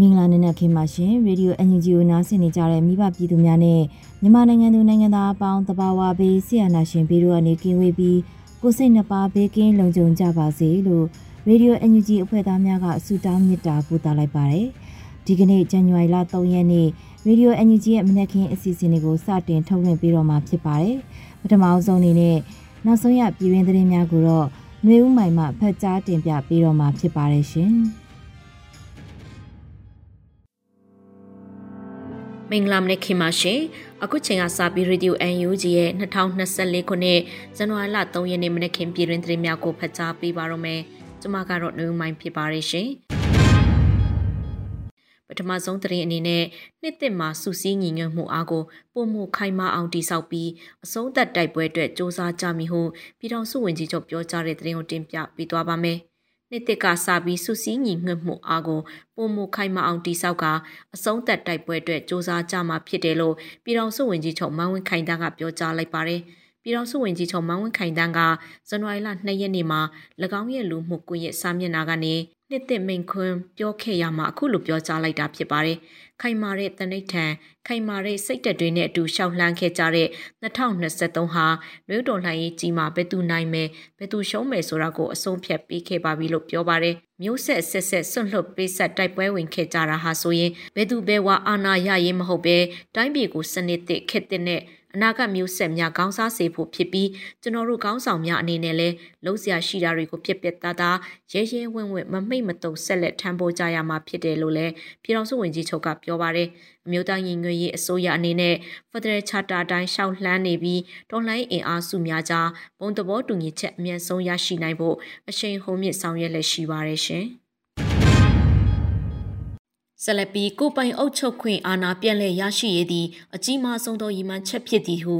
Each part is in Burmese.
မင်္ဂလာနံနက်ခင်းပါရှင်ရေဒီယို NUG ကိုနားဆင်နေကြတဲ့မိဘပြည်သူများနဲ့မြန်မာနိုင်ငံသူနိုင်ငံသားအပေါင်းတဘာဝဘေးဆရာနာရှင်ပြည်တို့ကနေကင်းဝေးပြီးကိုစိတ်နှပါဘေးကင်းလုံခြုံကြပါစေလို့ရေဒီယို NUG အဖွဲ့သားများကဆုတောင်းမေတ္တာပို့သလိုက်ပါတယ်ဒီကနေ့ဇန်နဝါရီလ3ရက်နေ့ရေဒီယို NUG ရဲ့မနက်ခင်းအစီအစဉ်လေးကိုစတင်ထုတ်လွှင့်ပေးတော့မှာဖြစ်ပါတယ်ပထမအဆုံးအနေနဲ့နောက်ဆုံးရပြည်တွင်းသတင်းများကိုတော့ ຫນွေဦးမိုင်မှဖတ်ကြားတင်ပြပေးတော့မှာဖြစ်ပါတယ်ရှင်။မင်္ဂလာမနေ့ခင်ပါရှင်အခုချိန်ကစပြီး Radio UNG ရဲ့2024ခုနှစ်ဇန်နဝါရီလ3ရက်နေ့မနေ့ခင်ပြည်တွင်သတင်းများကိုဖတ်ကြားပေးပါရမယ်ကျွန်မကတော့နှုံမိုင်းဖြစ်ပါရရှင် ပထမဆုံးသတင်းအနေနဲ့နှစ်သက်မှာစူးစီးညီညွတ်မှုအားကိုပုံမှုခိုင်မာအောင်တိဆောက်ပြီးအဆုံးသက်တိုက်ပွဲအတွက်စ조사ကြမည်ဟုပြည်ထောင်စုဝန်ကြီးချုပ်ပြောကြားတဲ့သတင်းကိုတင်ပြပေးသွားပါမယ်။နှစ်သစ်ကစပြီးစုစည်းညီညွတ်မှုအားကိုပုံမှုခိုင်မာအောင်တိဆောက်ကအဆုံးသက်တိုက်ပွဲအတွက်စ조사ကြမှာဖြစ်တယ်လို့ပြည်ထောင်စုဝန်ကြီးချုပ်မန်းဝင်းခိုင်တန်းကပြောကြားလိုက်ပါတယ်။ပြည်တော်စုဝင်ကြီးချုပ်မန်းဝင်းခိုင်တန်းကဇန်နဝါရီလ2ရက်နေ့မှာ၎င်းရဲ့လူမှုကွန်ရက်စာမျက်နှာကနေ နှစ်သက်မိန်ခွန်းပြောခဲ့ရမှာအခုလိုပြောကြားလိုက်တာဖြစ်ပါတယ်။ခိုင်မာတဲ့တနိဋ္ဌံခိုင်မာတဲ့စိတ်တက်တွေနဲ့အတူရှောက်လှမ်းခဲ့ကြတဲ့2023ဟာမြို့တော်လှန်ရေးကြီးမှာဘယ်သူနိုင်မယ်ဘယ်သူရှုံးမယ်ဆိုတာကိုအဆုံးဖြတ်ပေးခဲ့ပါပြီလို့ပြောပါတယ်။မျိုးဆက်ဆက်ဆက်ဆွန့်လွတ်ပေးဆက်တိုက်ပွဲဝင်ခဲ့ကြတာဟာဆိုရင်ဘယ်သူဘဲဝါအာနာရရေးမဟုတ်ပဲတိုင်းပြည်ကိုစနစ်သစ်ခက်တဲ့ အနာဂတ်မျိုးဆက်များခေါင်းစားစေဖို့ဖြစ်ပြီးကျွန်တော်တို့ခေါင်းဆောင်များအနေနဲ့လည်းလုံးစရာရှိတာတွေကိုပြက်ပြက်သားသားရဲရဲဝံ့ဝံ့မမိတ်မတုံဆက်လက်ထမ်းပိုးကြရမှာဖြစ်တယ်လို့လည်းပြည်တော်စုဝင်ကြီးချုပ်ကပြောပါတယ်အမျိုးသားညီညွတ်ရေးအစိုးရအနေနဲ့ Federal Charter တိုင်းရှောက်လှမ်းနေပြီးတော်လှန်အင်အားစုများကြားဘုံသဘောတူညီချက်အမြန်ဆုံးရရှိနိုင်ဖို့အရှိန်ဟုန်မြင့်ဆောင်ရွက်လက်ရှိပါတယ်ရှင်။ ဆက်လက်ပြီးကိုပိုင်အုပ်ချုပ်ခွင့်အာဏာပြန်လည်ရရှိရသည့်အကြီးမားဆုံးသောရည်မှန်းချက်ဖြစ်သည်ဟု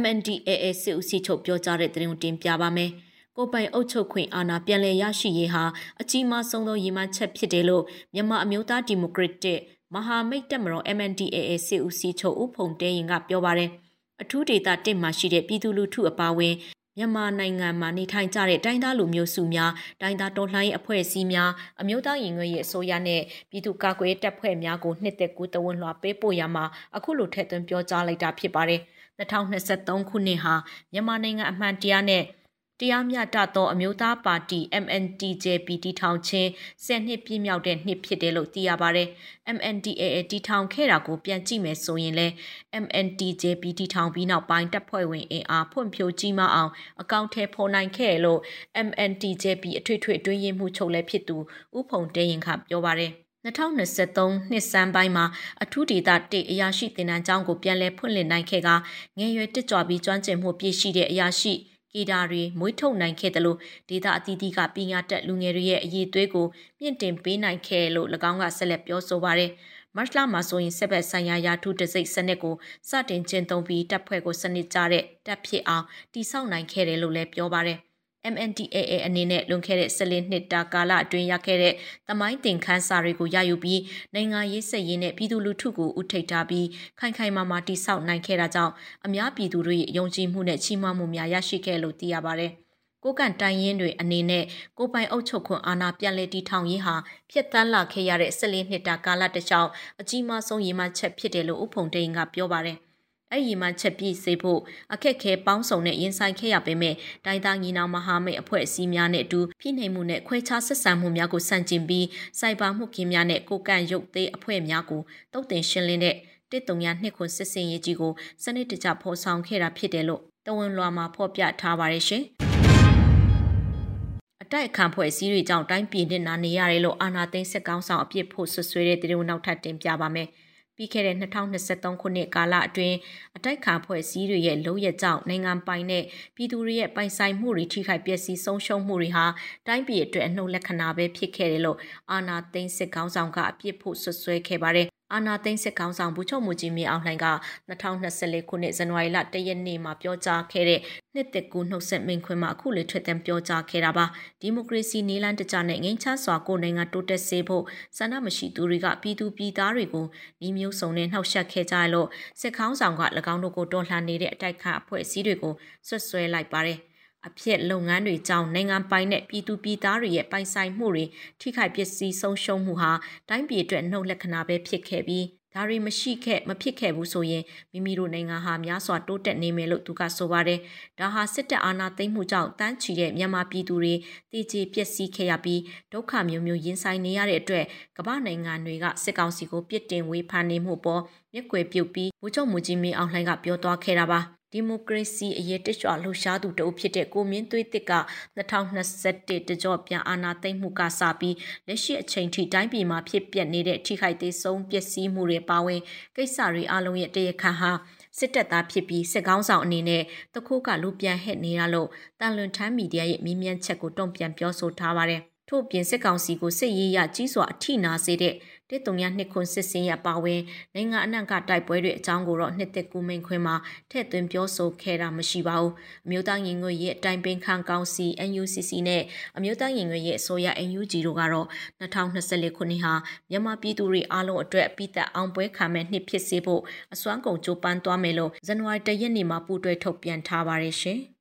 MNDAA စစ်ဦးစီးချုပ်ပြောကြားတဲ့သတင်းကိုတင်ပြပါမယ်။ကိုပိုင်အုပ်ချုပ်ခွင့်အာဏာပြန်လည်ရရှိရေးဟာအကြီးမားဆုံးသောရည်မှန်းချက်ဖြစ်တယ်လို့မြန်မာအမျိုးသားဒီမိုကရက်တစ်မဟာမိတ်တပ်မတော် MNDAA စစ်ဦးစီးချုပ်ဦးဖုံတဲရင်ကပြောပါတယ်။အထူးဒေသတစ်မှာရှိတဲ့ပြည်သူလူထုအပါအဝင် မြန်မာနိုင်ငံမှာနေထိုင်ကြတဲ့တိုင်းသားလူမျိုးစုများတိုင်းသားတော်လှန်ရေးအဖွဲ့အစည်းများအမျိုးသားရင်ငွေရေးအစိုးရနဲ့ပြည်သူ့ကာကွယ်တပ်ဖွဲ့များကိုနှစ်သက်ကူးတဝန်လွှာပေးပို့ရမှာအခုလိုထည့်သွင်းပြောကြားလိုက်တာဖြစ်ပါတယ်2023ခုနှစ်ဟာမြန်မာနိုင်ငံအမှန်တရားနဲ့ တရားမျှတသောအမျိုးသားပါတီ MNTJP တီထောင်ခြင်း10နှစ်ပြည့်မြောက်တဲ့နှစ်ဖြစ်တယ်လို့သိရပါတယ်။ MNDAA တီထောင်ခဲ့တာကိုပြန်ကြည့်မယ်ဆိုရင်လဲ MNTJP တီထောင်ပြီးနောက်ပိုင်းတပ်ဖွဲ့ဝင်အင်အားဖွံ့ဖြိုးကြီးမားအောင်အကောင့်ထဲပေါ်နိုင်ခဲ့လို့ MNTJP အထွေထွေအတွင်းရေးမှူးချုပ်လည်းဖြစ်သူဥဖုံတဲရင်ခပြောပါတယ်။2023နှစ်စမ်းပိုင်းမှာအထူးဒေသတေအရာရှိတင်နန်းကျောင်းကိုပြန်လည်ဖွင့်လှစ်နိုင်ခဲ့ကငယ်ရွယ်တက်ကြွပြီးကျွမ်းကျင်မှုပြည့်ရှိတဲ့အရာရှိ ဂီတာတွေမွေးထုတ်နိုင်ခဲ့တယ်လို့ဒေတာအသီးသီးကပညာတတ်လူငယ်တွေရဲ့အရေးသွေးကိုမြင့်တင်ပေးနိုင်ခဲ့လို့၎င်းကဆက်လက်ပြောဆိုပါရယ်မတ်လမှာဆိုရင်စစ်ဘက်ဆိုင်ရာယာထုတစိတ်စနစ်ကိုစတင်ကျင့်သုံးပြီးတပ်ဖွဲ့ကိုစနစ်ကြတဲ့တပ်ဖြစ်အောင်တည်ဆောက်နိုင်ခဲ့တယ်လို့လည်းပြောပါရယ်။ MNDAA အနေနဲ့လွန်ခဲ့တဲ့14နှစ်တာကာလအတွင်းရခဲ့တဲ့သမိုင်းတင်ခန်းစာတွေကိုရယူပြီးနိုင်ငံရေးစက်ရေးနဲ့ပြည်သူလူထုကိုဥထိတ်ထားပြီးခိုင်ခိုင်မာမာတိဆောက်နိုင်ခဲ့တာကြောင့်အများပြည်သူတွေယုံကြည်မှုနဲ့ချီးမွမ်းမှုများရရှိခဲ့လို့သိရပါတယ်။ကိုကန်တိုင်ရင်တွေအနေနဲ့ကိုပိုင်အုပ်ချုပ်ခွင့်အာဏာပြန်လည်တည်ထောင်ရေးဟာဖျက်ဆီးလာခဲ့ရတဲ့14နှစ်တာကာလတစ်လျှောက်အကြီးမားဆုံးရည်မှန်းချက်ဖြစ်တယ်လို့ဥဖုံတိန်ကပြောပါတယ်။ အဲ့ဒီမှချက်ပြည့်စေဖို့အခက်ခဲပေါင်းစုံနဲ့ရင်ဆိုင်ခဲ့ရပေမဲ့တိုင်းသားညီနောင်မဟာမိတ်အဖွဲ့အစည်းများနဲ့အတူပြည်နိုင်မှုနဲ့ခွဲခြားဆက်ဆံမှုများကိုစန့်ကျင်ပြီးစိုက်ပါမှုခင်းများနဲ့ကိုကန့်ရုပ်သေးအဖွဲ့များကိုတုတ်တင်ရှင်းလင်းတဲ့တစ်တုံရနှစ်ခွစစ်စင်ရေးကြီးကိုစနစ်တကျဖော်ဆောင်ခဲ့တာဖြစ်တယ်လို့တဝန်လွာမှာဖော်ပြထားပါတယ်ရှင်။အတိုက်အခံဖွဲ့စည်းတွေကြောင့်တိုင်းပြည်နဲ့နာနေရတယ်လို့အာဏာသိမ်းစစ်ကောင်းဆောင်အပြစ်ဖို့ဆွဆွဲတဲ့တရုတ်နောက်ထပ်တင်ပြပါမယ်။ ပြီးခဲ့တဲ့2023ခုနှစ်ကာလအတွင်းအတိုက်ခံဖွဲ့စည်းတွေရဲ့လုံရကြောင့်နိုင်ငံပိုင်နဲ့ပြည်သူတွေရဲ့ပိုင်ဆိုင်မှုတွေထိခိုက်ပျက်စီးဆုံးရှုံးမှုတွေဟာတိုင်းပြည်အတွက်အနှုတ်လက္ခဏာပဲဖြစ်ခဲ့တယ်လို့အာဏာသိမ်းစစ်ကောင်းဆောင်ကအပြစ်ဖို့ဆွဆွဲခဲ့ပါတယ်အာနာသိန်းစစ်ကောင်ဆောင်ဘူးချုပ်မူကြီးမြေအောင်လှိုင်က2024ခုနှစ်ဇန်နဝါရီလ1ရက်နေ့မှာပြောကြားခဲ့တဲ့ နှစ်သက်ကူနှုတ်ဆက်မိန်ခွင်မှာအခုလေထွက်တဲ့ပြောကြားခဲ့တာပါဒီမိုကရေစီနေလန်းတကြနဲ့ငင်းချစွာကိုနိုင်ငံတိုးတက်စေဖို့ဆန္ဒမရှိသူတွေကပြည်သူပြည်သားတွေကိုဤမျိုးစုံနဲ့နှောက်ယှက်ခဲ့ကြရလို့စစ်ကောင်ဆောင်က၎င်းတို့ကိုတော်လှန်နေတဲ့အတိုက်ခတ်အဖွဲ့အစည်းတွေကိုဆွတ်ဆွဲလိုက်ပါတယ်။အဖြစ်လုပ်ငန်းတွေကြောင့်နိုင်ငံပိုင်နဲ့ပြည်သူပြည်သားတွေရဲ့ပိုင်ဆိုင်မှုတွေထိခိုက်ပျက်စီးဆုံးရှုံးမှုဟာတိုင်းပြည်အတွက်နှုတ်လက္ခဏာပဲဖြစ်ခဲ့ပြီး ဒါတွေမရှိခဲ့မဖြစ်ခဲ့ဘူးဆိုရင်မိမိတို့နိုင်ငံဟာများစွာတိုးတက်နေမယ်လို့သူကဆိုပါတယ်။ဒါဟာစစ်တပ်အာဏာသိမ်းမှုကြောင့်တန်းချီတဲ့မြန်မာပြည်သူတွေတည်ကြည်ပျက်စီးခဲ့ရပြီးဒုက္ခမျိုးမျိုးရင်ဆိုင်နေရတဲ့အတွက်ကမ္ဘာနိုင်ငံတွေကစစ်ကောင်စီကိုပြစ်တင်ဝေဖန်နေမှုပေါ်မျက်ကွယ်ပြုတ်ပြီးဗိုလ်ချုပ်မူကြီးမင်းအောင်လှိုင်ကပြောသွားခဲ့တာပါ။ ဒီမိုကရေစီအရေးတကြွလှုပ်ရှားသူတအုပ်ဖြစ်တဲ့ကိုမင်းသွေးတစ်က2021တကြောပြန်အာဏာသိမ်းမှုကစပြီးလက်ရှိအချိန်ထိတိုင်းပြည်မှာဖြစ်ပျက်နေတဲ့ထိခိုက်သေးဆုံးပျက်စီးမှုတွေပါဝင်ကိစ္စတွေအလုံးရဲ့တရခန့်ဟာစစ်တပ်သားဖြစ်ပြီးစစ်ကောင်းဆောင်အနေနဲ့တခိုးကလူပြန်ဟဲ့နေရလို့တန်လွန်ထမ်းမီဒီယာရဲ့မြင်းမြန်းချက်ကိုတုံ့ပြန်ပြောဆိုထားပါတယ်။ထို့ပြင်စစ်ကောင်စီကိုစစ်ရေးရကြီးစွာအထိနာစေတဲ့ တစ်တုံရနှစ်ခွန်စစ်စင်းရပါဝင်နိုင်ငံအနှံ့ကတိုက်ပွဲတွေအကြောင်းကိုတော့နှစ်သက်ကူမိန်ခွင်မှာထည့်သွင်းပြောဆိုခဲ့တာမရှိပါဘူးအမျိုးသားရင်ငွေရဲ့အတိုင်ပင်ခံကောင်စီ NUCC နဲ့အမျိုးသားရင်ငွေရဲ့အစိုးရ NUG တို့ကတော့2024ခုနှစ်ဟာမြန်မာပြည်သူတွေအားလုံးအတွက်ပြည်သက်အောင်ပွဲခံမဲ့နှစ်ဖြစ်စေဖို့အစွမ်းကုန်ကြိုးပမ်းသွားမယ်လို့ဇန်နဝါရီ၁ရက်နေ့မှာပူးတွဲထုတ်ပြန်ထားပါတယ်ရှင်။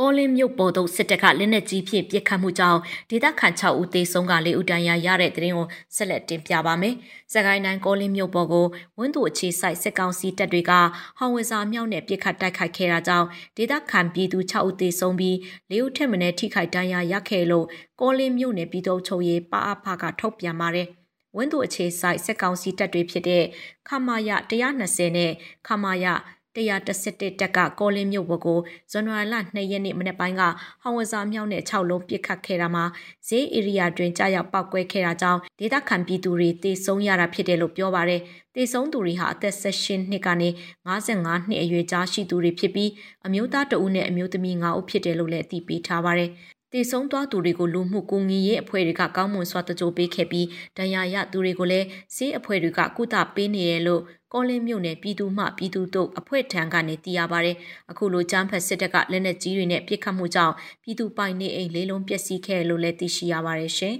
ကောလင်းမြို့ပေါ်သို့စစ်တပ်ကလက်နက်ကြီးဖြင့်ပစ်ခတ်မှုကြောင့်ဒေသခံ6ဦးသေဆုံးက4ဦးဒဏ်ရာရတဲ့တဲ့ရင်ကိုဆက်လက်တင်ပြပါမယ်။စကိုင်းတိုင်းကောလင်းမြို့ပေါ်ကိုဝင်းသူအခြေဆိုင်စစ်ကောင်စီတပ်တွေကဟောင်ဝဇာမြောက်နဲ့ပစ်ခတ်တိုက်ခိုက်ခဲ့တာကြောင့်ဒေသခံပြည်သူ6ဦးသေဆုံးပြီး4ဦးထက်မနည်းထိခိုက်ဒဏ်ရာရခဲ့လို့ကောလင်းမြို့နယ်ပြည်သူ့ချုပ်ရေးပါအဖကထုတ်ပြန်ပါတယ်။ဝင်းသူအခြေဆိုင်စစ်ကောင်စီတပ်တွေဖြစ်တဲ့ခမာယ120နဲ့ခမာယ 111တက်ကကောလင်းမြို့ဘက်ကိုဇန်နဝါရီလ2ရက်နေ့မနေ့ပိုင်းကဟောင်ဝဇာမြောက်နဲ့6လုံးပစ်ခတ်ခဲ့တာမှာဈေးဧရိယာတွင်ကြားရောက်ပောက်ကွဲခဲ့တာကြောင့်ဒေသခံပြည်သူတွေတေဆုံးရတာဖြစ်တယ်လို့ပြောပါရယ်တေဆုံးသူတွေဟာအသက်16နှစ်ကနေ55နှစ်အရွယ်ကြားရှိသူတွေဖြစ်ပြီးအမျိုးသားတဦးနဲ့အမျိုးသမီး9ဦးဖြစ်တယ်လို့လည်းသိပေးထားပါရယ်တည်ဆုံးသွားသူတွေကိုလူမှုကူညီရေးအဖွဲ့တွေကကောင်းမွန်စွာတကြိုပေးခဲ့ပြီးဒဏ်ရာရသူတွေကိုလည်းဆေးအဖွဲ့တွေကကုသပေးနေတယ်လို့ ကောလင်းမြို့နယ်ပြည်သူ့မှပြည်သူ့တို့အဖွဲ့ထံကနေသိရပါတယ်။အခုလိုကျန်းဖက်စစ်တပ်ကလက်နက်ကြီးတွေနဲ့ပစ်ခတ်မှုကြောင့်ပြည်သူပိုင်နေအိမ်လေးလုံးပျက်စီးခဲ့လို့လည်းသိရှိရပါတယ်ရှင်။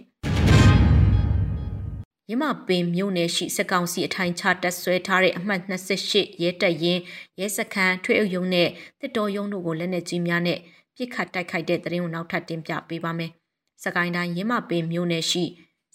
ရမပင်မြို့နယ်ရှိစကောင်စီအထိုင်ချတက်ဆွဲထားတဲ့အမှတ်28ရဲတပ်ရင်ရဲစခန်းထွေအုပ်ရုံးနဲ့တစ်တော်ရုံးတို့ကိုလက်နက်ကြီးများနဲ့ပြစ်ခတ်တိုက်ခိုက်တဲ့တရင်ကိုနောက်ထပ်တင်ပြပေးပါမယ်။စကိုင်းတိုင်းရင်းမပင်မြို့နယ်ရှိ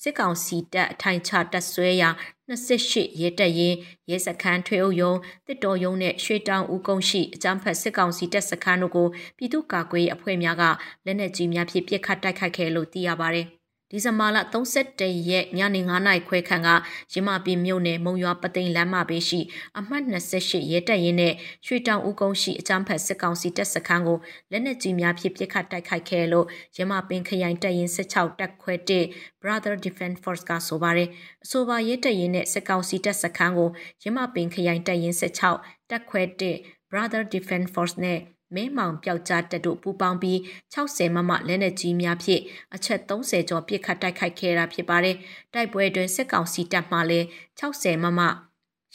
စစ်ကောင်စီတပ်အထိုင်ချတပ်ဆွဲရာ28ရဲတပ်ရင်ရဲစခန်းထွေအုပ်ယုံတစ်တော်ယုံနဲ့ရွှေတောင်ဦးကုန်းရှိအကြမ်းဖက်စစ်ကောင်စီတပ်စခန်းတို့ကိုပြည်သူ့ကာကွယ်ရေးအဖွဲ့များကလက်နက်ကြီးများဖြင့်ပစ်ခတ်တိုက်ခိုက်ခဲ့လို့သိရပါတယ်။ ဒီဇင်ဘာလ31ရက်ညနေ9နာရီခွဲခန့်ကရမပင်မြို့နယ်မုံရွာပသိမ်လမ်းမဘေးရှိ အမှတ်28ရဲတပ်ရင်းနဲ့ရွှေတောင်ဦးကုန်းရှိအကြမ်းဖက်စစ်ကောင်စီတပ်စခန်းကိုလက်နက်ကြီးများဖြင့်ပစ်ခတ်တိုက်ခိုက်ခဲ့လို့ရမပင်ခရိုင်တပ်ရင်း16တပ်ခွဲ1 Brother Defense Force ကဆိုပါတယ်အဆိုပါရဲတပ်ရင်းနဲ့စစ်ကောင်စီတပ်စခန်းကိုရမပင်ခရိုင်တပ်ရင်း16တပ်ခွဲ1 Brother Defense Force နဲ့ မဲမောင်ပျောက်ကြားတက်တို့ပူပေါင်းပြီး60မမလက်နက်ကြီးများဖြင့်အချက်30ကျော်ပစ်ခတ်တိုက်ခိုက်ခဲ့တာဖြစ်ပါတယ်။တိုက်ပွဲတွင်စစ်ကောင်စီတပ်မှလည်း60မမ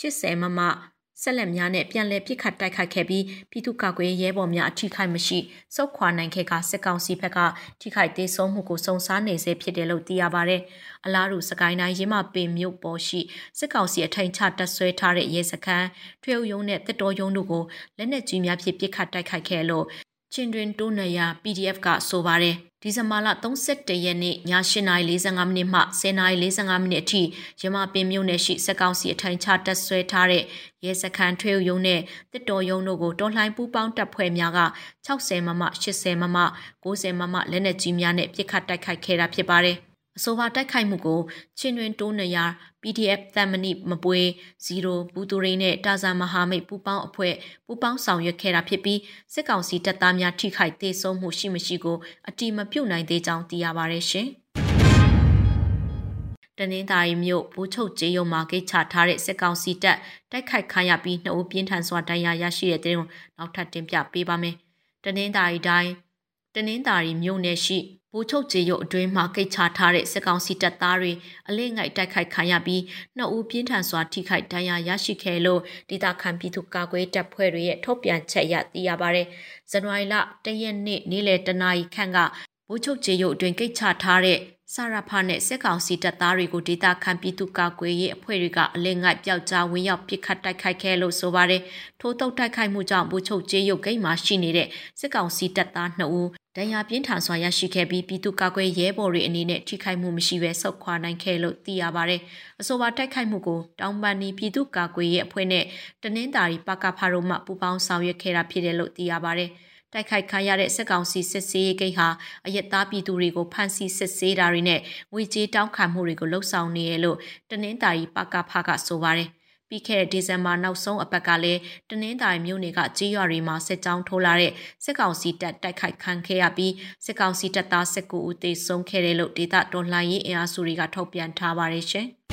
80မမ ဆက်လက်များနဲ့ပြန်လည်ပစ်ခတ်တိုက်ခိုက်ခဲ့ပြီးပြည်သူ့ကာကွယ်ရဲဘော်များအထိခိုက်မရှိစုခွာနိုင်ခဲ့ကစစ်ကောင်စီဘက်ကထိခိုက်သေးဆုံးမှုကိုစုံစမ်းနေစေဖြစ်တယ်လို့သိရပါဗျ။အလားတူစကိုင်းတိုင်းရင်းမပင်မြို့ပေါ်ရှိစစ်ကောင်စီအထိုင်ချတပ်ဆွဲထားတဲ့ရဲစခန်းထွေအုပ်ရုံးနဲ့တစ်တော်ရုံးတို့ကိုလက်နက်ကြီးများဖြင့်ပစ်ခတ်တိုက်ခိုက်ခဲ့လို့ချင်းတွင်တိုးနရ PDF ကဆိုပါတယ် ဒီဇင်ဘာလ31ရက်နေ့ည8:45မိနစ်မှ10:45မိနစ်အထိရမပင်မြို့နယ်ရှိစက်ကောင်စီအထိုင်ချတပ်ဆွဲထားတဲ့ရဲစခန်းထွေးရုံနဲ့တစ်တော်ရုံတို့ကိုတော်လှန်ပူးပေါင်းတပ်ဖွဲ့များက60မမ80မမ90မမလက်နက်ကြီးများနဲ့ပစ်ခတ်တိုက်ခိုက်ခဲ့တာဖြစ်ပါတယ် အဆိုပါတိုက်ခိုက်မှုကိုချင်းတွင်တိုးနေရ PDF တမ်မဏိမပွေ0ဘူးတူရိနဲ့တာဇာမဟာမိတ်ပူပေါင်းအဖွဲ့ပူပေါင်းဆောင်ရွက်ခဲ့တာဖြစ်ပြီးစစ်ကောင်စီတပ်သားများထိခိုက်ဒေဆုံးမှုရှိမရှိကိုအတိမပြုတ်နိုင်သေးကြောင်းသိရပါရရှင်။တနင်္သာရီမြို့ဘူချုပ်ကျေးရုံမှာကိတ်ချထားတဲ့စစ်ကောင်စီတပ်တိုက်ခိုက်ခံရပြီးနှုတ်ပြင်းထန်စွာဒဏ်ရာရရှိတဲ့တဲ့တွင်နောက်ထပ်တင်ပြပေးပါမယ်။တနင်္သာရီတိုင်းတနင်္သာရီမြို့နယ်ရှိ ဘူချုပ်ကျေရုပ်အတွင်းမှာကိတ်ချထားတဲ့စစ်ကောင်စီတပ်သားတွေအလေးငိုက်တိုက်ခိုက်ခံရပြီးနှစ်ဦးပြင်းထန်စွာထိခိုက်ဒဏ်ရာရရှိခဲ့လို့ဒေသခံပြည်သူကာကွယ်တပ်ဖွဲ့တွေရဲ့ထုတ်ပြန်ချက်အရသိရပါတယ်။ဇန်နဝါရီလ၁ရက်နေ့နေ့လယ်တနာရီခန့်ကဘူချုပ်ကျေရုပ်အတွင်းကိတ်ချထားတဲ့ဆာရဖာနဲ့စစ်ကောင်စီတပ်သားတွေကိုဒေသခံပြည်သူကာကွယ်ရေးအဖွဲ့တွေကအလင်းငိုက်ပျောက်ကြားဝင်ရောက်ပစ်ခတ်တိုက်ခိုက်ခဲ့လို့ဆိုပါတယ်။ထိုးတုပ်တိုက်ခိုက်မှုကြောင့်ဘူချုပ်ကျေးရုပ်ဂိတ်မှာရှိနေတဲ့စစ်ကောင်စီတပ်သား2ဦး ဒဏ်ရာပြင်းထန်စွာရရှိခဲ့ပြီးပြည်သူ့ကာကွယ်ရဲဘော်တွေအနေနဲ့ထိခိုက်မှုမရှိဘဲဆုတ်ခွာနိုင်ခဲ့လို့သိရပါတယ်။အဆိုပါတိုက်ခိုက်မှုကိုတောင်ပန်နီပြည်သူ့ကာကွယ်ရေးအဖွဲ့နဲ့တနင်္သာရီပကဖာတို့မှပူးပေါင်းဆောင်ရွက်ခဲ့တာဖြစ်တယ်လို့သိရပါတယ်။တိုက်ခိုက်ခံရတဲ့စစ်ကောင်စီစစ်ဆေးရေးဂိတ်ဟာအရက်သားပြည်သူတွေကိုဖမ်းဆီးစစ်ဆေးတာတွေနဲ့ငွေကြေးတောင်းခံမှုတွေကိုလှုပ်ဆောင်နေရလို့တနင်္သာရီပကဖာကဆိုပါတယ်။ ပြီးခဲ့တဲ့ဒီဇင်ဘာနောက်ဆုံးအပတ်ကလည်းတနင်္သာရီမြို့နယ်ကကြေးရွာတွေမှာစစ်ကြောင်းထိုးလာတဲ့စစ်ကောင်စီတပ်တိုက်ခိုက်ခံခဲ့ရပြီးစစ်ကောင်စီတပ်သား19ဦးသေဆုံးခဲ့တယ်လို့ဒေသတော်လှန်ရေးအင်အားစုတွေကထုတ်ပြန်ထားပါတယ်ရှင်။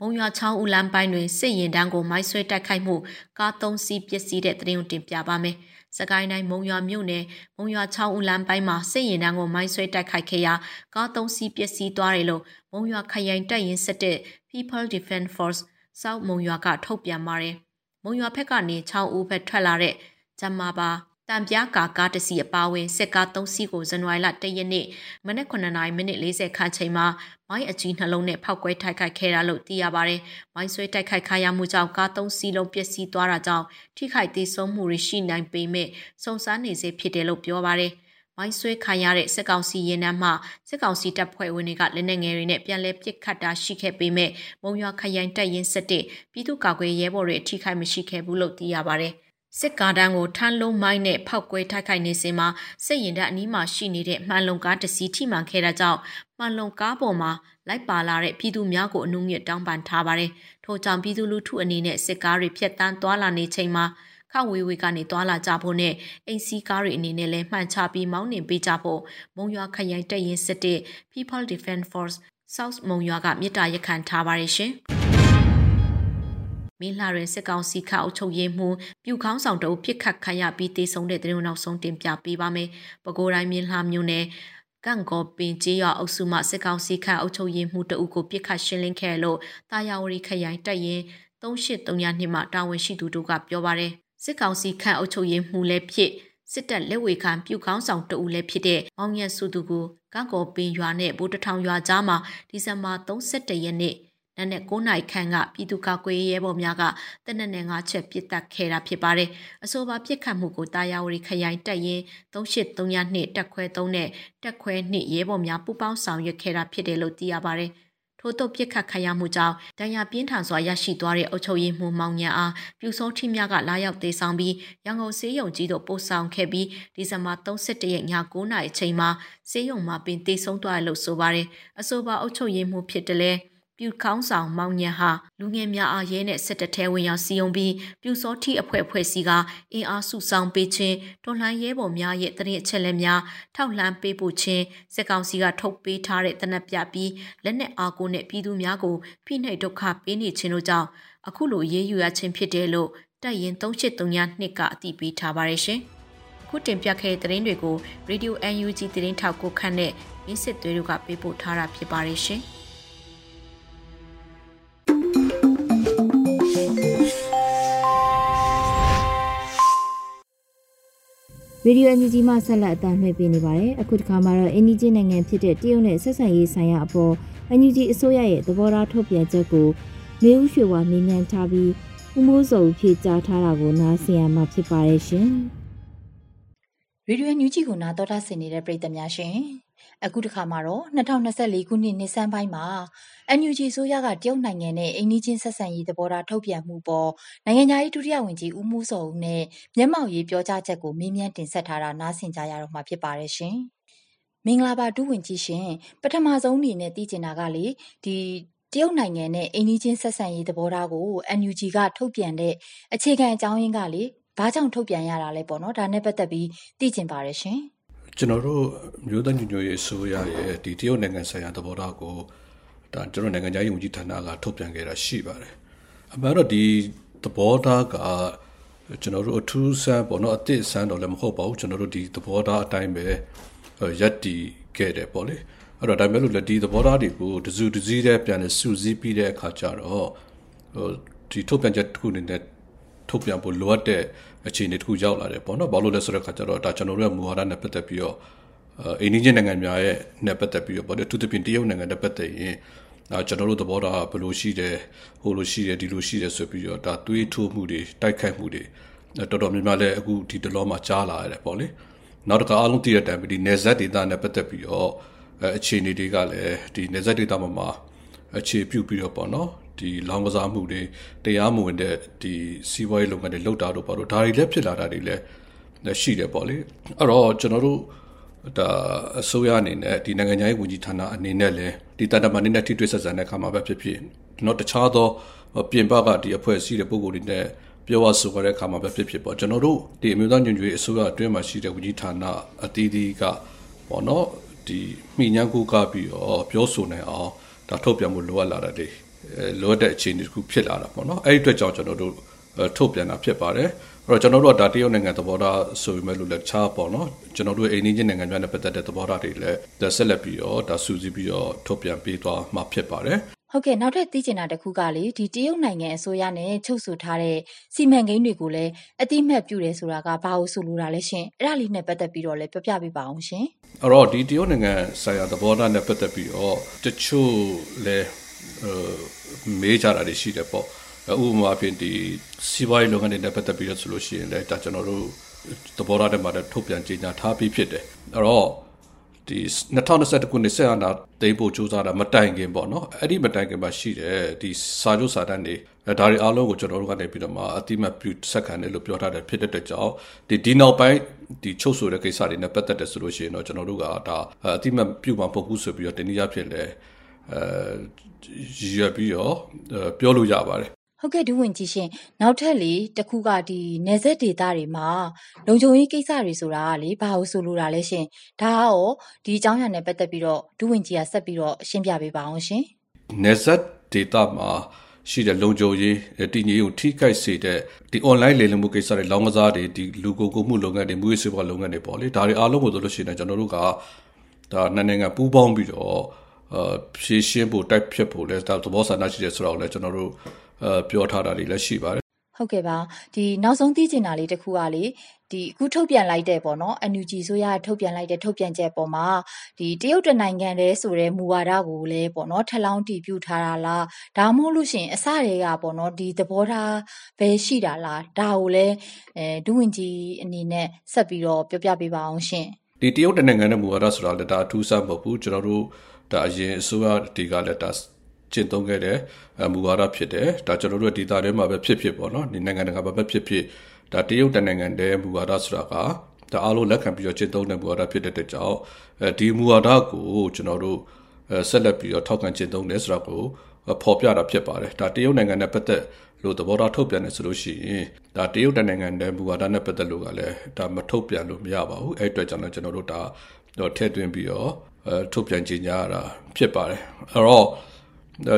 မုံရွာချောင်းဦးလမ်းပိုင်းတွင်စစ်ရင်တန်းကိုမိုင်းဆွဲတိုက်ခိုက်မှုကား၃စီးပျက်စီးတဲ့တရင်ကိုတင်ပြပါမယ်။ စကိုင်းတိုင်းမုံရွာမြို့နယ်မုံရွာချောင်းဦးလမ်းပိုင်းမှာစစ်ရင်တန်းကိုမိုင်းဆွဲတိုက်ခိုက်ခဲ့ရာကားသုံးစီးပျက်စီးသွားတယ်လို့မုံရွာခရိုင်တပ်ရင်းစစ်တဲ့ People Defense Force စောက်မုံရွာကထုတ်ပြန်ပါတယ်။မုံရွာဘက်ကနေချောင်းဦးဘက်ထွက်လာတဲ့ဂျမာပါ တံပြားကာကားတစီအပါဝင်စစ်ကား၃စီးကိုဇန်နဝါရီလ၁ရက်နေ့မနက်9:00မိနစ်40ခန့်ချိန်မှာမိုင်းအကြီးနှလုံးနဲ့ဖောက်ကွဲတိုက်ခိုက်ခဲ့တာလို့သိရပါတယ်။မိုင်းဆွဲတိုက်ခိုက်ခါရမှုကြောင့်ကား၃စီးလုံးပျက်စီးသွားတာကြောင့်ထိခိုက်သေးဆုံးမှုတွေရှိနိုင်ပေမဲ့စုံစမ်းနေစေဖြစ်တယ်လို့ပြောပါတယ်။မိုင်းဆွဲခံရတဲ့စစ်ကောင်စီရင်နှမ်းမှစစ်ကောင်စီတပ်ဖွဲ့ဝင်တွေကလက်နက်ငယ်တွေနဲ့ပြန်လည်ပစ်ခတ်တာရှိခဲ့ပေမဲ့မုံရွာခရိုင်တပ်ရင်းစစ်တဲ့ပြည်သူ့ကာကွယ်ရဲဘော်တွေအထိခိုက်မရှိခဲ့ဘူးလို့သိရပါတယ်။ စစ်ကားတန်းကိုထန်းလုံးမိုင်းနဲ့ဖောက်ကွဲတိုက်ခိုက်နေစဉ်မှာစစ်ရင်တပ်အနီးမှာရှိနေတဲ့မှန်လုံကားတစ်စီးထိမှန်ခဲ့တာကြောင့်မှန်လုံကားပေါ်မှာလိုက်ပါလာတဲ့ပြည်သူများကိုအနှုံမြင့်တောင်းပန်ထားပါတယ်။ထို့ကြောင့်ပြည်သူလူထုအနေနဲ့စစ်ကားတွေဖျက်တမ်းသွားလာနေချိန်မှာခဝေဝေကနေသွားလာကြဖို့နဲ့အိမ်စီးကားတွေအနေနဲ့လည်းမှန်ချပြီးမောင်းနှင်ပေးကြဖို့မုံရွာခရိုင်တပ်ရင်းစစ်တဲ့ People Defense Force South မုံရွာကမြစ်တာရက်ခံထားပါတယ်ရှင်။ မင်းလှရင်စစ်ကောင်စီခအုပ်ချုပ်ရေးမှူးပြူခေါင်းဆောင်တို့ပြစ်ခတ်ခံရပြီးတေဆုံးတဲ့တဲ့နောက်ဆုံးတင်ပြပေးပါမယ်။ပဲခူးတိုင်းမင်းလှမြို့နယ်ကန့်ကောပင်ကျေးရွာအုပ်စုမှစစ်ကောင်စီခန့်အုပ်ချုပ်ရေးမှူးတအုပ်ကိုပြစ်ခတ်ရှင်းလင်းခဲ့လို့တာယာဝတီခရိုင်တပ်ရင်း3839နှစ်မှတာဝန်ရှိသူတို့ကပြောပါရယ်စစ်ကောင်စီခန့်အုပ်ချုပ်ရေးမှူးလည်းဖြစ်စစ်တပ်လက်ဝေခံပြုကောင်းဆောင်တအုပ်လည်းဖြစ်တဲ့မောင်ရစုသူကိုကန့်ကောပင်ရွာနဲ့ဗိုလ်တထောင်ရွာကြားမှာဒီဇင်ဘာ31ရက်နေ့ နက်နဲ့9နိုင်ခန့်ကပြည်သူ့ကာကွယ်ရေးရဲဘော်များကတနက်နဲ့၅ချက်ပစ်တက်ခဲ့တာဖြစ်ပါတယ်။အဆိုပါပစ်ခတ်မှုကိုတာယာဝတီခရိုင်တပ်ရင်း3832တက်ခွဲ3နဲ့တက်ခွဲ2ရဲဘော်များပူးပေါင်းဆောင်ရွက်ခဲ့တာဖြစ်တယ်လို့သိရပါတယ်။ထို့သောပြစ်ခတ်ခရမှုကြောင့်တန်ရာပြင်းထန်စွာရရှိသွားတဲ့အုပ်ချုပ်ရေးမှူးမောင်ညံအားပြူစောထီများကလာရောက်သေးဆောင်ပြီးရန်ကုန်စေးရုံကြီးတို့ပို့ဆောင်ခဲ့ပြီးဒီဇင်ဘာ31ရက်ည9:00နာရီအချိန်မှာစေးရုံမှာပင်တေဆုံးသွားတယ်လို့ဆိုပါတယ်။အဆိုပါအုပ်ချုပ်ရေးမှူးဖြစ်တယ်လဲ။ ပြူခေါင်းဆောင်မောင်ညံဟာလူငယ်များအားရဲနဲ့စစ်တထဲဝင်ရောက်စီယုံပြီးပြူစောထီအဖွဲ့အဖွဲ့စီကအင်အားစုဆောင်ပေးခြင်းတော်လှန်ရဲဘော်များရဲ့တရင်အချက်လက်များထောက်လှမ်းပေးပို့ခြင်းစစ်ကောင်စီကထုတ်ပေးထားတဲ့တနက်ပြပြီးလက်နက်အားကိုနဲ့ပြည်သူများကိုဖိနှိပ်ဒုက္ခပေးနေခြင်းတို့ကြောင့်အခုလိုရေးယူရခြင်းဖြစ်တယ်လို့တပ်ရင်3839နှစ်ကအတည်ပြုထားပါတယ်ရှင်။ခုတင်ပြခဲ့တဲ့သတင်းတွေကို Radio UNG သတင်းထောက်ကိုခန့်နဲ့ရင်းစစ်သွေးတို့ကပေးပို့ထားတာဖြစ်ပါတယ်ရှင်။ ရေဒီယိုအန်ဂျီဂျီမှဆက်လက်အသံလွှင့်ပေးနေပါတယ်။အခုတစ်ခါမှာတော့အင်ဒီဂျီနိုင်ငံဖြစ်တဲ့တရုတ်နဲ့ဆက်ဆံရေးဆိုင်ရာအပေါ်အန်ဂျီဂျီအစိုးရရဲ့သဘောထားထုတ်ပြန်ချက်ကိုမေဦးရွှေဝါမေးမြန်းထားပြီးဦးမိုးစုံဖြေကြားထားတာကိုနားဆင်ရမှာဖြစ်ပါတယ်ရှင်။ရေဒီယိုညူဂျီကိုနာတော်တာဆင်နေတဲ့ပရိသတ်များရှင် အခုတစ်ခါမှာတော့2024ခုနှစ်နှစ်ဆန်းပိုင်းမှာ NUG ဆိုရကတရုတ်နိုင်ငံနဲ့အိန္ဒိချင်းဆက်ဆံရေးသဘောထားထုတ်ပြန်မှုပေါ်နိုင်ငံသားရေးဒုတိယဝန်ကြီးဦးမိုးစောဦးနဲ့မျက်မှောက်ရေးပြောကြားချက်ကိုမေးမြန်းတင်ဆက်ထားတာနားဆင်ကြရတော့မှာဖြစ်ပါတယ်ရှင်မင်္ဂလာပါဒုဝန်ကြီးရှင်ပထမဆုံးအနေနဲ့သိချင်တာကလေဒီတရုတ်နိုင်ငံနဲ့အိန္ဒိချင်းဆက်ဆံရေးသဘောထားကို NUG ကထုတ်ပြန်တဲ့အခြေခံအကြောင်းရင်းကလေဘာကြောင့်ထုတ်ပြန်ရတာလဲပေါ့နော်ဒါနဲ့ပတ်သက်ပြီးသိချင်ပါတယ်ရှင် ကျွန်တော်တို့မျိုးသားညီညွတ်ရေးအစိုးရရဲ့ဒီတရုတ်နိုင်ငံဆိုင်ရာသဘောထားကိုဒါကျွန်တော်နိုင်ငံသားရေးဝန်ကြီးဌာနကထုတ်ပြန်ခဲ့တာရှိပါတယ်အမှန်တော့ဒီသဘောထားကကျွန်တော်တို့အထူးဆန်းပေါ့နော်အသစ်ဆန်းတော့လည်းမဟုတ်ပါဘူးကျွန်တော်တို့ဒီသဘောထားအတိုင်းပဲရက်တီခဲ့တယ်ပေါ့လေအဲ့တော့ဒါပေမဲ့လို့လက်ဒီသဘောထားတွေကိုတစုတစည်းတဲ့ပြန်စုစည်းပြီးတဲ့အခါကျတော့ဟိုဒီထုတ်ပြန်ချက်တစ်ခုအနေနဲ့ထုတ်ပြန်ဖို့လိုအပ်တဲ့ အခြေအနေတစ်ခုရောက်လာတယ်ပေါ့နော်ဘာလို့လဲဆိုတော့ခါကျတော့ဒါကျွန်တော်တို့ရဲ့မူဝါဒနဲ့ပတ်သက်ပြီးတော့အိန္ဒိယနိုင်ငံများရဲ့နဲ့ပတ်သက်ပြီးတော့ပေါ့လေသူတပင်တရုတ်နိုင်ငံနဲ့ပတ်သက်ရင်ဒါကျွန်တော်တို့သဘောထားဘယ်လိုရှိတယ်ဟိုလိုရှိတယ်ဒီလိုရှိတယ်ဆိုပြီးတော့ဒါတွေးထိုးမှုတွေတိုက်ခိုက်မှုတွေတော်တော်များများလည်းအခုဒီတလောမှာကြားလာရတယ်ပေါ့လေနောက်တစ်ခါအားလုံးသိတဲ့အတိုင်းဒီနေဆက်ဒေတာနဲ့ပတ်သက်ပြီးတော့အခြေအနေတွေကလည်းဒီနေဆက်ဒေတာမှာမှာအခြေပြုပြီးတော့ပေါ့နော် ဒီလောင်ကစားမှုတွေတရားမဝင်တဲ့ဒီစီးပွားရေးလုပ်ငန်းတွေလုပ်တာတို့ပေါ့တော့ဒါတွေလည်းဖြစ်လာတာတွေလည်းရှိတယ်ပေါ့လေအဲ့တော့ကျွန်တော်တို့ဒါအစိုးရအနေနဲ့ဒီနိုင်ငံရေးဝန်ကြီးဌာနအနေနဲ့လည်းဒီတန်တမာနေနဲ့ထိတွေ့ဆက်ဆံတဲ့အခါမှာပဲဖြစ်ဖြစ်တော့တခြားသောပြင်ပကဒီအဖွဲ့အစည်းတဲ့ပုံကိုယ်တွေနဲ့ပြောရဆိုကြတဲ့အခါမှာပဲဖြစ်ဖြစ်ပေါ့ကျွန်တော်တို့ဒီအမျိုးသားညွန့်ကျွေးအစိုးရအတွင်းမှာရှိတဲ့ဝန်ကြီးဌာနအသီးသီးကပေါ့နော်ဒီမိညာကိုကပြီးတော့ပြောဆိုနိုင်အောင်ဒါထုတ်ပြန်မှုလိုအပ်လာတဲ့ လိုအပ်တဲ့အခြေအနေတစ်ခုဖြစ်လာတာပေါ့နော်အဲ့ဒီအတွက်ကြောင့်ကျွန်တော်တို့ထုတ်ပြန်တာဖြစ်ပါတယ်အဲ့တော့ကျွန်တော်တို့ကဒါတရုတ်နိုင်ငံသဘောထားဆိုပေမဲ့လို့လည်းခြားပေါ့နော်ကျွန်တော်တို့အိန္ဒိယနိုင်ငံများနဲ့ပတ်သက်တဲ့သဘောထားတွေလည်းဆက်လက်ပြီးတော့ဒါစူးစီးပြီးတော့ထုတ်ပြန်ပေးသွားမှာဖြစ်ပါတယ်ဟုတ်ကဲ့နောက်ထပ်သိချင်တာတစ်ခုကလေဒီတရုတ်နိုင်ငံအစိုးရနဲ့ချုပ်ဆိုထားတဲ့စီမံကိန်းတွေကိုလည်းအတိမတ်ပြုတယ်ဆိုတာကဘာလို့ဆိုလိုတာလဲရှင်အဲ့ဒါလေးနဲ့ပတ်သက်ပြီးတော့လည်းပြောပြပေးပါအောင်ရှင်အဲ့တော့ဒီတရုတ်နိုင်ငံဆိုင်ရာသဘောထားနဲ့ပတ်သက်ပြီးတော့တချို့လည်း မေးကြတာတွေရှိတယ်ပေါ့ဥပမာဖြင့်ဒီစီးပွားရေးလုပ်ငန်းတွေနဲ့ပတ်သက်ပြီးတော့ဆိုလို့ရှိရင်လည်းဒါကျွန်တော်တို့သဘောထားတွေမှာလည်းထုတ်ပြန်ကြေညာထားပြီးဖြစ်တယ်အဲ့တော့ဒီ2021ခုနှစ်ဆက်အာဏာသိမ်းဖို့ကြိုးစားတာမတိုင်ခင်ပေါ့နော်အဲ့ဒီမတိုင်ခင်မှာရှိတယ်ဒီစာချုပ်စာတမ်းတွေဒါတွေအားလုံးကိုကျွန်တော်တို့ကနေပြီးတော့မှအတိမတ်ပြုဆက်ခံတယ်လို့ပြောထားတယ်ဖြစ်တဲ့ကြောင့်ဒီဒီနောက်ပိုင်းဒီချုပ်ဆိုတဲ့ကိစ္စတွေနဲ့ပတ်သက်တယ်ဆိုလို့ရှိရင်တော့ကျွန်တော်တို့ကဒါအတိမတ်ပြုမှာမဟုတ်ဘူးဆိုပြီးတော့တနည်းအားဖြင့်လည်း အဲရပြီးတော့ပြောလို့ရပါတယ်ဟုတ်ကဲ့ဒူးဝင်ကြီးရှင်နောက်ထပ်လေတခုကဒီနေဆက်ဒေတာတွေမှာလုံခြုံရေးကိစ္စတွေဆိုတာကလေဘာလို့ဆိုလိုတာလဲရှင်ဒါကရောဒီအကြောင်းအရာနဲ့ပတ်သက်ပြီးတော့ဒူးဝင်ကြီးကဆက်ပြီးတော့ရှင်းပြပေးပါအောင်ရှင်နေဆက်ဒေတာမှာရှိတဲ့လုံခြုံရေးတည်ငြိမ်ကိုထိခိုက်စေတဲ့ဒီ online လေလံမှုကိစ္စတွေလောင်းကစားတွေဒီလူကိုကိုမှုလုပ်ငန်းတွေမူရေးစေဘလုပ်ငန်းတွေပေါ့လေဒါတွေအားလုံးကိုဆိုလို့ရှိရင်ကျွန်တော်တို့ကဒါနိုင်ငံပူးပေါင်းပြီးတော့ ဖြည့်ရှင်းဖို့တိုက်ဖြတ်ဖို့လဲသဘောဆန္ဒရှိတယ်ဆိုတော့လည်းကျွန်တော်တို့ပြောထားတာတွေလည်းရှိပါတယ်ဟုတ်ကဲ့ပါဒီနောက်ဆုံးသိချင်တာလေးတစ်ခုကလေဒီအခုထုတ်ပြန်လိုက်တဲ့ပေါ့နော် NUG ဆိုရထုတ်ပြန်လိုက်တဲ့ထုတ်ပြန်ချက်ပေါ်မှာဒီတရုတ်တနိုင်ငံတည်းဆိုတဲ့မူဝါဒကိုလည်းပေါ့နော်ထလောင်းတီးပြထားတာလားဒါမှမဟုတ်လို့ရှိရင်အစတွေကပေါ့နော်ဒီသဘောထားပဲရှိတာလားဒါကိုလည်းအဲဒုဝင်ကြီးအနေနဲ့ဆက်ပြီးတော့ပြောပြပေးပါအောင်ရှင်ဒီတရုတ်တနိုင်ငံရဲ့မူဝါဒဆိုတာလည်းဒါအထူးဆန်းမဟုတ်ဘူးကျွန်တော်တို့ ဒါအရင်အစိုးရတွေကလည်းဒါကျင့်သုံးခဲ့တဲ့မူဝါဒဖြစ်တယ်ဒါကျွန်တော်တို့ဒေသထဲမှာပဲဖြစ်ဖြစ်ပေါ့နော်ဒီနိုင်ငံတကာမှာပဲဖြစ်ဖြစ်ဒါတရုတ်တနိုင်ငံတည်းမူဝါဒဆိုတာကဒါအားလုံးလက်ခံပြီးတော့ကျင့်သုံးတဲ့မူဝါဒဖြစ်တဲ့ကြောင့်ဒီမူဝါဒကိုကျွန်တော်တို့ဆက်လက်ပြီးတော့ထောက်ခံကျင့်သုံးတယ်ဆိုတာကိုဖော်ပြတာဖြစ်ပါတယ်ဒါတရုတ်နိုင်ငံနဲ့ပတ်သက်လို့သဘောထားထုတ်ပြန်နေဆိုလို့ရှိရင်ဒါတရုတ်နိုင်ငံတည်းမူဝါဒနဲ့ပတ်သက်လို့ကလည်းဒါမထုတ်ပြန်လို့မရပါဘူးအဲ့အတွက်ကြောင့်လည်းကျွန်တော်တို့ဒါတော့ထည့်သွင်းပြီးတော့အဲ ထုတ်ပြန်ကြေညာရတာဖြစ်ပါတယ်အဲ့တော့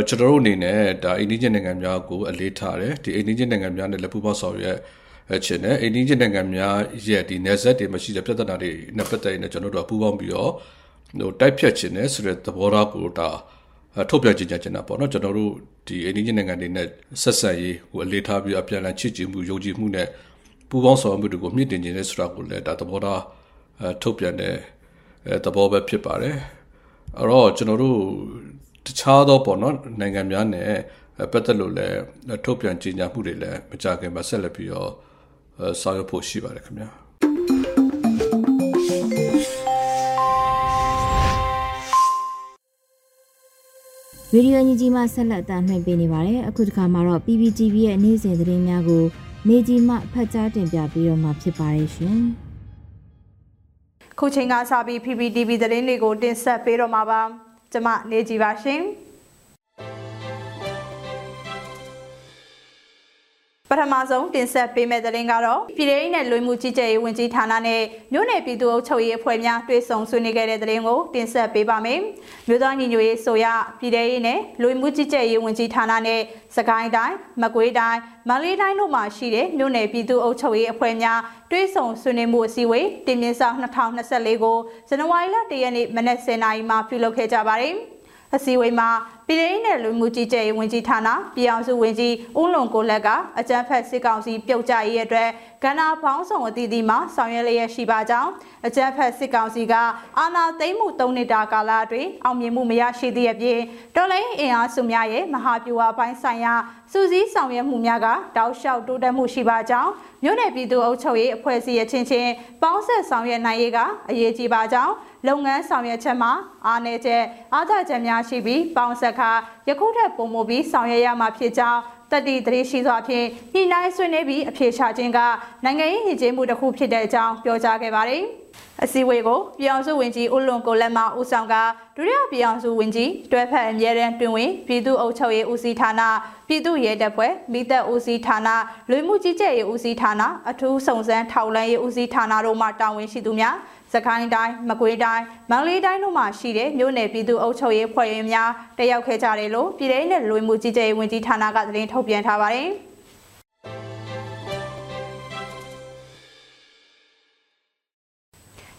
ကျွန်တော်တို့အနေနဲ့ဒါအိန္ဒိယနိုင်ငံများကိုအလေးထားတယ်ဒီအိန္ဒိယနိုင်ငံများနဲ့လက်ပူးပေါင်းဆောင်ရွက်ချင်တယ်အိန္ဒိယနိုင်ငံများရဲ့ဒီနယ်စပ်တွေမှာရှိတဲ့ပြဿနာတွေနဲ့ပတ်သက်ရင်ကျွန်တော်တို့ပူးပေါင်းပြီးတော့ဟိုတိုက်ဖြတ်ခြင်းနဲ့ဆိုတဲ့သဘောထားကိုဒါထုတ်ပြန်ကြေညာချင်တာပေါ့နော်ကျွန်တော်တို့ဒီအိန္ဒိယနိုင်ငံတွေနဲ့ဆက်ဆက်ရေးကိုအလေးထားပြီးအပြန်အလှန်ချစ်ကြည်မှုယုံကြည်မှုနဲ့ပူးပေါင်းဆောင်ရွက်မှုတွေကိုမြင့်တင်ခြင်းနဲ့ဆိုတာကိုလည်းဒါသဘောထားထုတ်ပြန်တဲ့ အဲသဘောပဲဖြစ်ပါတယ်အဲ့တော့ကျွန်တော်တို့တခြားသောပေါ့နော်နိုင်ငံများနဲ့ပတ်သက်လို့လည်းထုတ်ပြန်ကြေညာမှုတွေလည်းမကြခင်မှာဆက်လက်ပြီးတော့ဆောင်ရွက်ဖို့ရှိပါတယ်ခင်ဗျာရေဒီယိုညကြီးမှဆက်လက်တင်ပြနေပါတယ်အခုတစ်ခါမှာတော့ PPTV ရဲ့နေ့စဉ်သတင်းများကိုနေကြီးမှဖတ်ကြားတင်ပြပေးတော့မှာဖြစ်ပါတယ်ရှင်။ ခုချိန်ကစပြီး PPTV သတင်းတွေကိုတင်ဆက်ပေးတော့မှာပါ ကျမနေကြီးပါရှင် ပထမဆုံးတင်ဆက်ပေးမယ့်သတင်းကတော့ပြည်ထောင်နဲ့လွှင့်မှုကြီးကြပ်ရေးဝန်ကြီးဌာနနဲ့မြို့နယ်ပြည်သူ့အုပ်ချုပ်ရေးအဖွဲ့များတွေ့ဆုံဆွေးနွေးခဲ့တဲ့သတင်းကိုတင်ဆက်ပေးပါမယ်။မြို့သားညီညွတ်ရေးဆိုရပြည်ထောင်နဲ့လွှင့်မှုကြီးကြပ်ရေးဝန်ကြီးဌာနနဲ့စကိုင်းတိုင်းမကွေးတိုင်းမန္တလေးတိုင်းတို့မှာရှိတဲ့မြို့နယ်ပြည်သူ့အုပ်ချုပ်ရေးအဖွဲ့များတွေ့ဆုံဆွေးနွေးမှုအစည်းအဝေးတင်ပြဆောင်2024ကိုဇန်နဝါရီလ1ရက်နေ့မနက်10:00နာရီမှာပြုလုပ်ခဲ့ကြပါတယ်။အစည်းအဝေးမှာ ပြည်ထောင်နဲ့လူမှုကြီးကြပ်ရေးဝန်ကြီးဌာနပြည်အောင်စုဝန်ကြီးဦးလွန်ကိုလက်ကအကြံဖက်စစ်ကောင်စီပြုတ်ကျရေးအတွက်ကဏ္ဍပေါင်းစုံအသီးသီးမှာဆောင်ရွက်လျက်ရှိပါကြောင်းအကြံဖက်စစ်ကောင်စီကအာဏာသိမ်းမှု၃နှစ်တာကာလအတွင်းအောင်မြင်မှုမရရှိသည့်အပြင်တော်လိုင်းအင်အားစုများရဲ့မဟာဗျူဟာပိုင်းဆိုင်ရာစူးစီးဆောင်ရွက်မှုများကတောက်လျှောက်တိုးတက်မှုရှိပါကြောင်းမြို့နယ်ပြည်သူ့အုပ်ချုပ်ရေးအဖွဲ့အစည်းအချင်းချင်းပေါင်းဆက်ဆောင်ရွက်နိုင်ရေးကအရေးကြီးပါကြောင်းလုပ်ငန်းဆောင်ရွက်ချက်မှာအားနည်းချက်အားသာချက်များရှိပြီးပေါင်းဆက်ခါယခုထက်ပိုမိုပြီးဆောင်ရွက်ရမှာဖြစ်ကြောင်းတတိတရေရှိစွာဖြင့်ညှိနှိုင်းဆွေးနွေးပြီးအဖြေရှာခြင်းကနိုင်ငံရေးရည်ကျင်းမှုတစ်ခုဖြစ်တဲ့အကြောင်းပြောကြားခဲ့ပါတယ်။အစည်းအဝေးကိုပြည်အောင်စုဝန်ကြီးဦးလွန်ကိုလက်မဦးဆောင်ကဒုတိယပြည်အောင်စုဝန်ကြီးတွဲဖက်အမြဲတမ်းတွင်ဝင်ပြည်သူ့အုပ်ချုပ်ရေးဦးစီးဌာနပြည်သူ့ရဲတပ်ဖွဲ့မိသက်ဦးစီးဌာနလူမှုကြီးကြပ်ရေးဦးစီးဌာနအထူးစုံစမ်းထောက်လှမ်းရေးဦးစီးဌာနတို့မှတာဝန်ရှိသူများ စကိုင်းတိုင်းမကွေးတိုင်းမန္တလေးတိုင်းတို့မှာရှိတဲ့မြို့နယ်ပြည်သူ့အုပ်ချုပ်ရေးဖွဲ့ဝင်များတက်ရောက်ခဲ့ကြတယ်လို့ပြည်ထောင်နဲ့လူမှုကြီးကြပ်ရေးဝန်ကြီးဌာနကသတင်းထုတ်ပြန်ထားပါတယ်။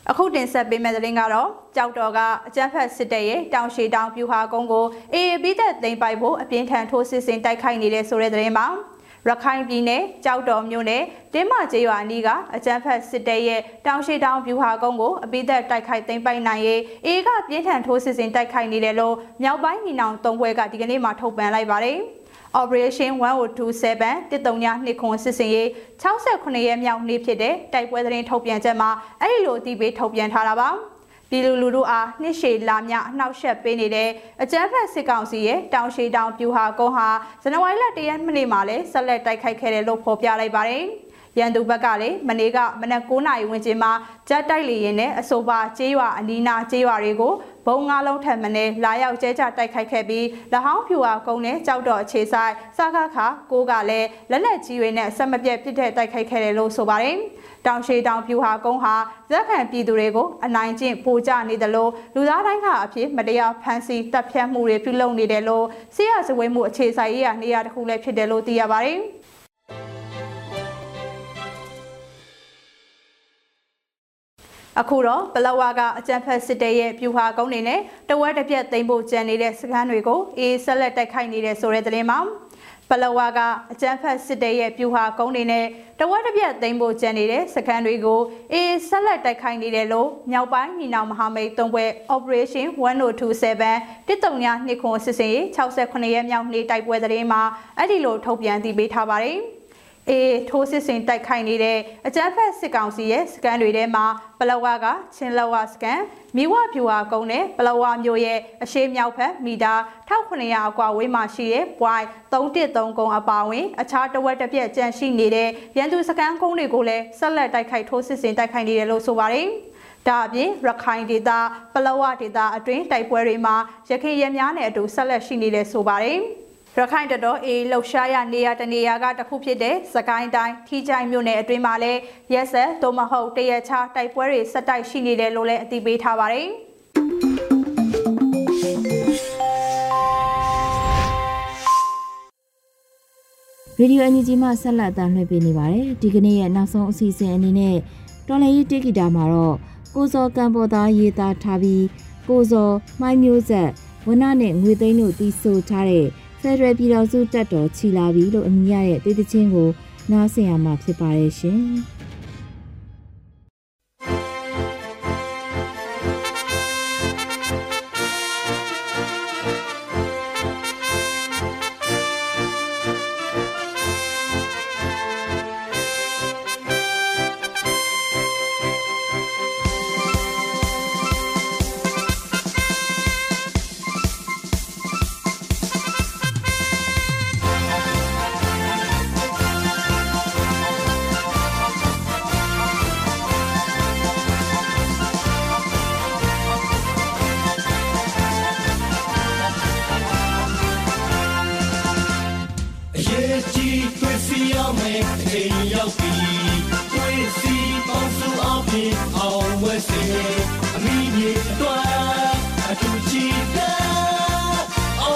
အခုတင်ဆက်ပေးမယ့်သတင်းကတော့ကြောက်တော်ကအကြမ်းဖက်စစ်တပ်ရဲ့တောင်ရှိတောင်ပြူဟာကုန်းကိုအေအေပြီးသက်သိမ်းပိုက်ဖို့အပြင်းထန်ထိုးစစ်ဆင်တိုက်ခိုက်နေတဲ့ဆိုတဲ့သတင်းပါ ရခိုင်ပြည်နယ်ကြောက်တော်မြို့နယ်တင်းမကျေးရွာအနီးကအကြမ်းဖက်စစ်တပ်ရဲ့တောင်ရှိတောင်ပြူဟာကုန်းကိုအပိသက်တိုက်ခိုက်သိမ်းပိုက်နိုင်ရေးအေကပြင်းထန်ထိုးစစ်ဆင်တိုက်ခိုက်နေတယ်လို့မြောက်ပိုင်းညီနောင်သုံးဘွဲကဒီကနေ့မှထုတ်ပြန်လိုက်ပါတယ်။ Operation 1027တစ်တုံညာနှစ်ခွန်စစ်စင်ရေး68ရက်မြောက်နေ့ဖြစ်တဲ့တိုက်ပွဲသတင်းထုတ်ပြန်ချက်မှာအဲ့ဒီလိုအသိပေးထုတ်ပြန်ထားတာပါ။ ပြည်လူလူတို့အားနှစ်ရှည်လာမြအနှောက်ယှက်ပေးနေတဲ့အကြမ်းဖက်စစ်ကောင်စီရဲ့တောင်ရှိတောင်ပြူဟာကုန်းဟာဇန်နဝါရီလ၁ရက်နေ့မှာလည်းဆက်လက်တိုက်ခိုက်ခဲ့တယ်လို့ဖော်ပြလိုက်ပါတယ်။ရန်သူဘက်ကလည်းမနေ့ကမနက်9:00နာရီဝန်းကျင်မှာဂျက်တိုက်လေရင်နဲ့အဆိုပါကျေးရွာအနီးနားကျေးရွာတွေကိုဘုံငါးလုံးထပ်မနေလာရောက်ကျဲချတိုက်ခိုက်ခဲ့ပြီးလဟောင်းဖြူဟာကုန်းနဲ့ကြောက်တော်အခြေဆိုင်စကားခါကိုကလည်းလက်လက်ကြီးတွေနဲ့ဆက်မပြတ်ပြစ်တဲ့တိုက်ခိုက်ခဲ့တယ်လို့ဆိုပါတယ်။ တောင်ရှိတောင်ပြူဟာကုန်းဟာဇက်ခံပြည်သူတွေကိုအနိုင်ကျင့်ပိုကြနေတယ်လို့လူသားတိုင်းကအဖြစ်မတရားဖမ်းဆီးတပ်ဖြတ်မှုတွေပြုလုပ်နေတယ်လို့ဆီရစဝဲမှုအခြေဆိုင်ရေးရနေရာတစ်ခုလည်းဖြစ်တယ်လို့သိရပါတယ်အခုတော့ဘလဝါကအကြံဖက်စစ်တပ်ရဲ့ပြူဟာကုန်းနေနဲ့တဝက်တစ်ပြက်သိမ်းဖို့ကြံနေတဲ့စခန်းတွေကိုအေးဆက်လက်တိုက်ခိုက်နေတဲ့ဆိုတဲ့သတင်းမှာ ပလဝါကအကြမ်းဖက်စစ်တပ်ရဲ့ပြူဟာကုန်းတွေနဲ့တဝက်တစ်ပြက်သိမ်းဖို့ကြံနေတဲ့စခန်းတွေကိုအေးဆက်လက်တိုက်ခိုက်နေတယ်လို့မြောက်ပိုင်းညီနောင်မဟာမိတ်သုံးဘွဲ Operation 1027တစ်တုံညာနှစ်ခွန်စစ်စင်ရေး68ရက်မြောက်နေ့တိုက်ပွဲသတင်းမှာအဲ့ဒီလိုထုတ်ပြန်တည်ပေးထားပါတယ်။ အေးထိုးစစ်စင်တိုက်ခိုက်နေတဲ့အကြမ်းဖက်စစ်ကောင်စီရဲ့စကန်တွေထဲမှာပလဝါကချင်းလဝါစကန်မိဝဖြူဟာကုန်းနဲ့ပလဝါမျိုးရဲ့အရှိမြောက်ဖက်မီတာ1900အကွာဝေးမှာရှိတဲ့ point 313ကုန်းအပါအဝင် အခြားတဝက်တစ်ပြက်ကျန်ရှိနေတဲ့ရန်သူစကန်ကုန်းတွေကိုလည်းဆက်လက်တိုက်ခိုက်ထိုးစစ်စင်တိုက်ခိုက်နေတယ်လို့ဆိုပါတယ်ဒါအပြင်ရခိုင်ဒေသပလဝဒေသအတွင်းတိုက်ပွဲတွေမှာရခိုင်ရဲများနဲ့အတူဆက်လက်ရှိနေတယ်ဆိုပါတယ်။ ရခိုင်တတော်အေးလှုပ်ရှားရနေရတနေရာကတခုဖြစ်တဲ့စကိုင်းတိုင်းထီချိုင်မြို့နယ်အတွင်းမှာလည်းရက်ဆက်သို့မဟုတ်တရချတိုက်ပွဲတွေဆက်တိုက်ရှိနေတယ်လို့လည်းအသိပေးထားပါတယ်။ရေဒီယိုအန်ဂျီမှဆက်လက်အသံလွှင့်ပေးနေပါတယ်ဒီကနေ့ရဲ့နောက်ဆုံးအစီအစဉ်အနေနဲ့တော်လည်ရေးတေဂီတာမှာတော့ကိုစောကံပေါ်သားရေးသားထားပြီးကိုစောမိုင်းမျိုးဆက်ဝနနဲ့ငွေသိန်းတို့တီးဆိုထားတဲ့ ဖက်ဒရယ်ပြည်တော်စုတက်တော်ချီလာပြီလို့အမည်ရတဲ့တေးသချင်းကိုနားဆင်ရမှာဖြစ်ပါတယ်ရှင်။ ချီတာအေ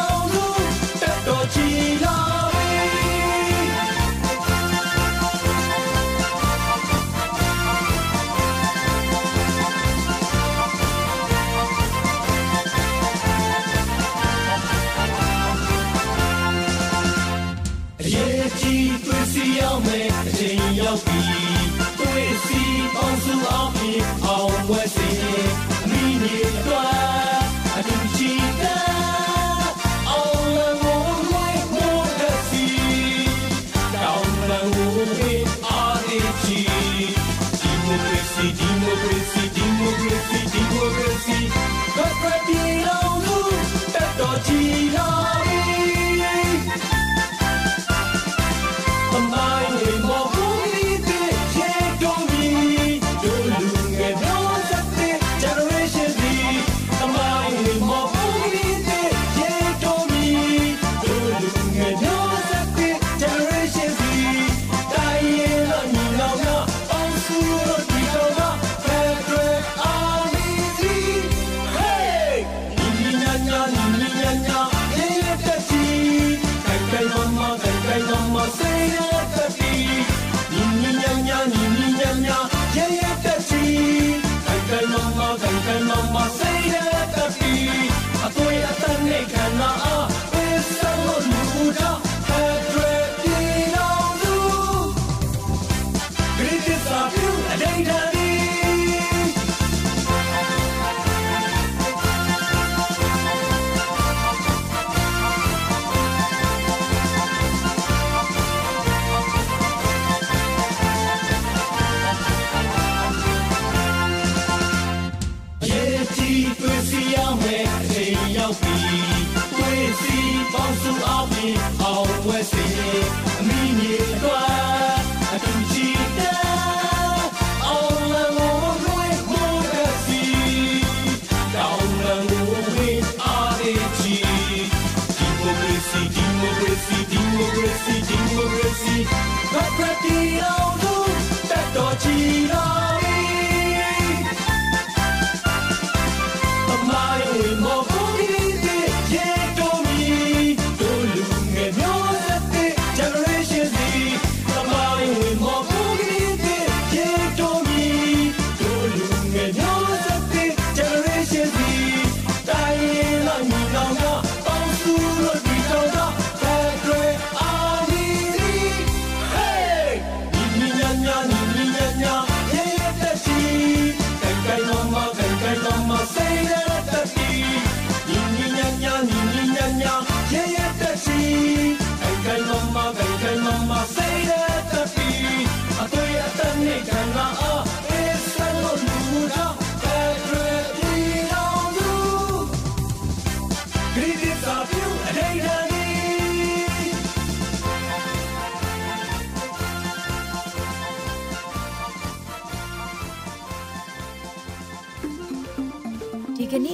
ာင်